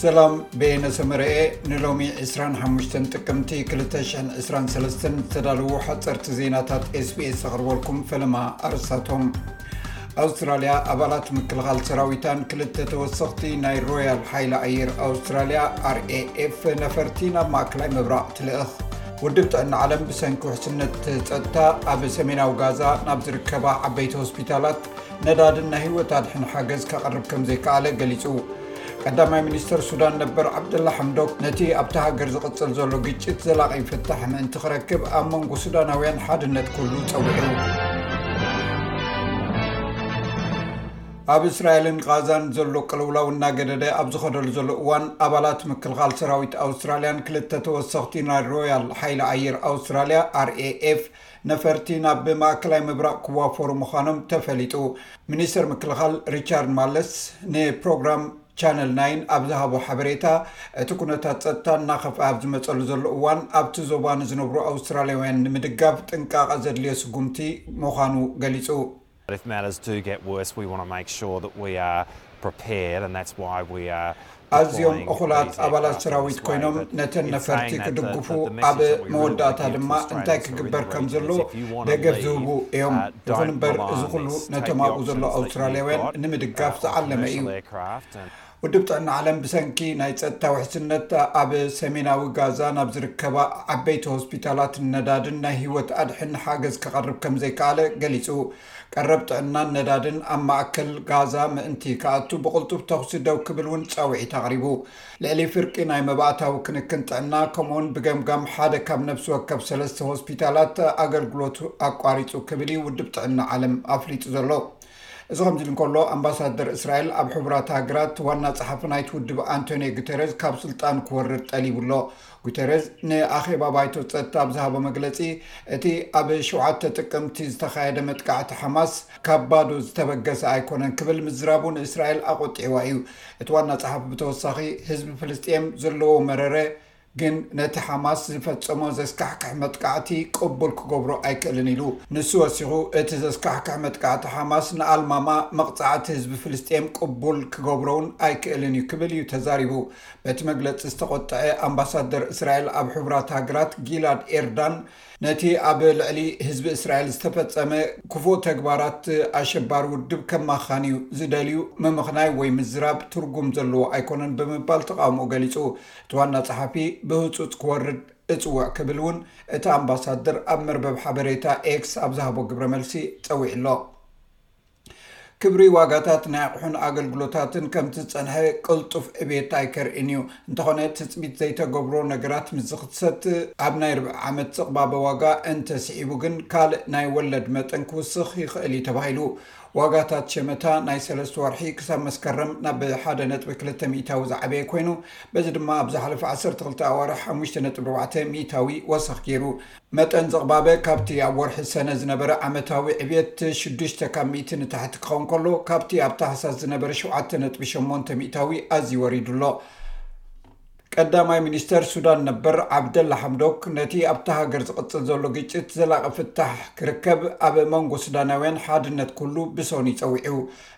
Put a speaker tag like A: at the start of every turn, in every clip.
A: ሰላም ቤየነ ሰመረኤ ንሎሚ 25 ጥቅምቲ 223 ዝተዳልዉ ሓፀርቲ ዜናታት ስbs ዘቅርበልኩም ፈለማ ኣርሳቶም ኣውስትራልያ ኣባላት ምክልኻል ሰራዊታን ክልተ ተወሰኽቲ ናይ ሮያል ሓይሊ ኣየር ኣውስትራልያ raf ነፈርቲ ናብ ማእክላይ ምብራቅ ትልእኽ ውድብ ጥዕና ዓለም ብሰንኪ ውሕስነት ፀጥታ ኣብ ሰሜናዊ ጋዛ ናብ ዝርከባ ዓበይቲ ሆስፒታላት ነዳድን ናይ ህይወት ኣድሕን ሓገዝ ከቕርብ ከም ዘይከኣለ ገሊጹ። ቀዳማይ ሚኒስተር ሱዳን ነበር ዓብደላ ሓምዶክ ነቲ ኣብቲ ሃገር ዝቕጽል ዘሎ ግጭት ዘላቒ ፍታሕ ምእንቲ ክረክብ ኣብ መንጎ ሱዳናውያን ሓድነት ኩሉ ጸዊዑ። ኣብ እስራኤልን ቃዛን ዘሎ ቅልውላው እናገደደ ኣብ ዝኸደሉ ዘሎ እዋን ኣባላት ምክልኻል ሰራዊት ኣውስትራልያን ክልተ ተወሰኽቲ ናይ ሮያል ሓይሊ ኣየር ኣውስትራልያ ኣርኤኤፍ ነፈርቲ ናብ ማእከላይ ምብራቕ ክዋፈሩ ምዃኖም ተፈሊጡ። ሚኒስተር ምክልኻል ሪቻርድ ማለስ ንፕሮግራም ቻነል ናይን ኣብ ዝሃቦ ሓበሬታ፣ እቲ ኩነታት ጸጥታ እናኸፍኣ ኣብ ዝመጸሉ ዘሎ እዋን ኣብቲ ዞባ ንዝነብሩ ኣውስትራልያውያን ንምድጋፍ ጥንቃቐ ዘድልዮ ስጉምቲ ምዃኑ ገሊጹ። ኣዝዮም እኹላት ኣባላት ሰራዊት ኮይኖም ነተን ነፈርቲ ክድግፉ ኣብ መወዳእታ ድማ እንታይ ክግበር ከም ዘሎ ደገፍ ዝህቡ እዮም። ይኹን እምበር እዚ ኹሉ ነቶም ኣብኡ ዘሎ ኣውስትራልያውያን ንምድጋፍ ዝዓለመ እዩ። ውድብ ጥዕና ዓለም ብሰንኪ ናይ ፀጥታ ውሕስነት ኣብ ሰሜናዊ ጋዛ ናብ ዝርከባ ዓበይቲ ሆስፒታላት ነዳድን ናይ ህይወት ኣድሕን ሓገዝ ከቐርብ ከም ዘይከኣለ ገሊፁ። ቀረብ ጥዕናን ነዳድን ኣብ ማእከል ጋዛ ምእንቲ ክኣቱ ብቕልጡፍ ተኹሲ ደው ክብል እውን ፃውዒት ኣቕሪቡ። ልዕሊ ፍርቂ ናይ መባእታዊ ክንክን ጥዕና ከምኡውን ብገምጋም ሓደ ካብ ነብሲ ወከፍ ሰለስተ ሆስፒታላት ኣገልግሎቱ ኣቋሪፁ ክብል እዩ ውድብ ጥዕና ዓለም ኣፍሊጡ ዘሎ። እዚ ከምዚ ኢሉ እንከሎ ኣምባሳደር እስራኤል ኣብ ሕቡራት ሃገራት ዋና ጸሓፊ ናይቲ ውድብ ኣንቶንዮ ጉተረዝ ካብ ስልጣኑ ክወርድ ጠሊቡ ኣሎ። ጉተረዝ ንኣኼባ ባይቶ ጸጥታ ኣብ ዝሃቦ መግለጺ እቲ ኣብ ሸውዓተ ጥቅምቲ ዝተኻየደ መጥቃዕቲ ሓማስ ካብ ባዶ ዝተበገሰ ኣይኮነን ክብል ምዝራቡ ንእስራኤል ኣቖጢዕዋ እዩ። እቲ ዋና ጸሓፊ ብተወሳኺ ህዝቢ ፍልስጥኤም ዘለዎ መረረ ግን ነቲ ሓማስ ዝፈጸሞ ዘስካሕክሕ መጥቃዕቲ ቅቡል ክገብሮ ኣይክእልን ኢሉ። ንሱ ወሲኹ፣ እቲ ዘስካሕክሕ መጥቃዕቲ ሓማስ ንኣልማማ መቕጻዕቲ ህዝቢ ፍልስጤም ቅቡል ክገብሮ'ውን ኣይክእልን እዩ ክብል እዩ ተዛሪቡ። በቲ መግለጺ ዝተቖጥዐ ኣምባሳደር እስራኤል ኣብ ሕቡራት ሃገራት ጊላድ ኤርዳን፣ ነቲ ኣብ ልዕሊ ህዝቢ እስራኤል ዝተፈጸመ ክፉእ ተግባራት ኣሸባሪ ውድብ ከማኻን'ዩ ዝደልዩ፣ ምምኽናይ ወይ ምዝራብ ትርጉም ዘለዎ ኣይኮነን ብምባል ተቓውሞኡ ገሊጹ። እቲ ዋና ጸሓፊ ብህጹጽ ክወርድ እጽውዕ ክብል እውን እቲ ኣምባሳደር ኣብ መርበብ ሓበሬታ ኤክስ ኣብ ዝሃቦ ግብረ መልሲ ጸዊዑ'ሎ። ክብሪ ዋጋታት ናይ ኣቕሑን ኣገልግሎታትን ከምቲ ዝጸንሐ ቅልጡፍ ዕብየት ኣይከርኢን እዩ። እንተኾነ ትጽቢት ዘይተገብሮ ነገራት ምስ ዝኽሰት፣ ኣብ ናይ ርብዒ ዓመት ጽቕባበ ዋጋ እንተስዒቡ ግን ካልእ ናይ ወለድ መጠን ክውስኽ ይኽእል እዩ ተባሂሉ። ዋጋታት ሸመታ ናይ ሰለስት ወርሒ ክሳብ መስከረም ናብ ሓደ ነጥቢ ክልተ ሚእታዊ ዝዓበየ ኮይኑ፣ በዚ ድማ ኣብ ዝሓለፈ ዓሰርተ ክልተ ኣዋርሕ ሓሙሽተ ነጥቢ ኣርባዕተ ሚእታዊ ወሰኽ ገይሩ። መጠን ዝቕባበ ካብቲ ኣብ ወርሒ ሰነ ዝነበረ ዓመታዊ ዕብየት ሽዱሽተ ካብ ሚእቲ ንታሕቲ ክኸውን ከሎ ካብቲ ኣብ ታህሳስ ዝነበረ ሸውዓተ ነጥቢ ሸሞንተ ሚእታዊ ኣዝዩ ወሪዱ ኣሎ። ቀዳማይ ሚኒስተር ሱዳን ነበር ዓብደላ ሓምዶክ ነቲ ኣብታ ሃገር ዝቕጽል ዘሎ ግጭት ዘላቒ ፍታሕ ክርከብ ኣብ መንጎ ሱዳናውያን ሓድነት ክህሉ ብሰኑይ ጸዊዑ።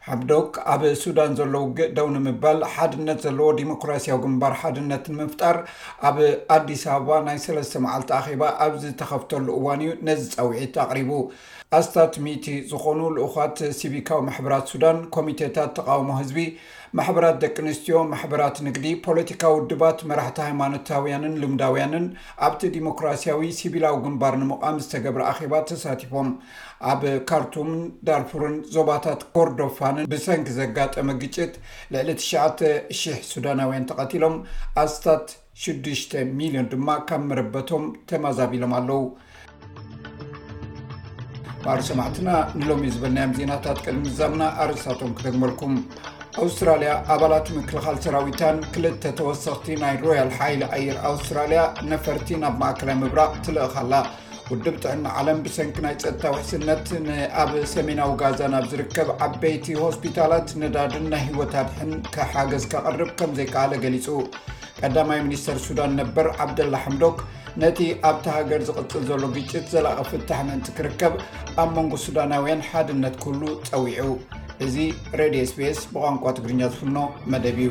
A: ሓምዶክ ኣብ ሱዳን ዘሎ ውግእ ደው ንምባል ሓድነት ዘለዎ ዲሞክራሲያዊ ግንባር ሓድነት ንምፍጣር ኣብ ኣዲስ ኣበባ ናይ ሰለስተ መዓልቲ ኣኼባ ኣብ ዝተኸፍተሉ እዋን እዩ ነዚ ፃውዒት ኣቕሪቡ ኣስታት ሚእቲ ዝኾኑ ልኡዃት ሲቪካዊ ማሕበራት ሱዳን ኮሚቴታት ተቃውሞ ህዝቢ ማሕበራት ደቂ ኣንስትዮ ማሕበራት ንግዲ ፖለቲካ ውድባት መራሕቲ ሃይማኖታውያንን ልምዳውያንን ኣብቲ ዲሞክራሲያዊ ሲቪላዊ ግንባር ንምቛም ዝተገብረ ኣኼባ ተሳቲፎም ኣብ ካርቱምን ዳርፉርን ዞባታት ኮርዶፋንን ብሰንኪ ዘጋጠመ ግጭት ልዕሊ ትሽዓተ ሽሕ ሱዳናውያን ተቐቲሎም፣ ኣስታት ሽዱሽተ ሚልዮን ድማ ካብ መረበቶም ተማዛቢሎም ኣለዉ። ባር ሰማዕትና ንሎሚ ዝበልናዮም ዜናታት ቅድሚ ምዛምና ኣርእስታቶም ክደግመልኩም። ኣውስትራልያ ኣባላት ምክልኻል ሰራዊታን ክልተ ተወሰኽቲ ናይ ሮያል ሓይሊ ኣየር ኣውስትራልያ ነፈርቲ ናብ ማእከላይ ምብራቕ ትልእኽ ኣላ። ውድብ ጥዕና ዓለም ብሰንኪ ናይ ፀጥታ ውሕስነት ንኣብ ሰሜናዊ ጋዛ ናብ ዝርከብ ዓበይቲ ሆስፒታላት ነዳድን ናይ ህይወት ኣድሕን ከሓገዝ ከቕርብ ከም ዘይከኣለ ገሊፁ ቀዳማይ ሚኒስተር ሱዳን ነበር ዓብደላ ሓምዶክ ነቲ ኣብቲ ሃገር ዝቕፅል ዘሎ ግጭት ዘላቐ ፍታሕ ምእንቲ ክርከብ ኣብ መንጎ ሱዳናውያን ሓድነት ክህሉ ፀዊዑ እዚ ሬድዮ ስፔስ ብቋንቋ ትግርኛ ዝፍኖ መደብ እዩ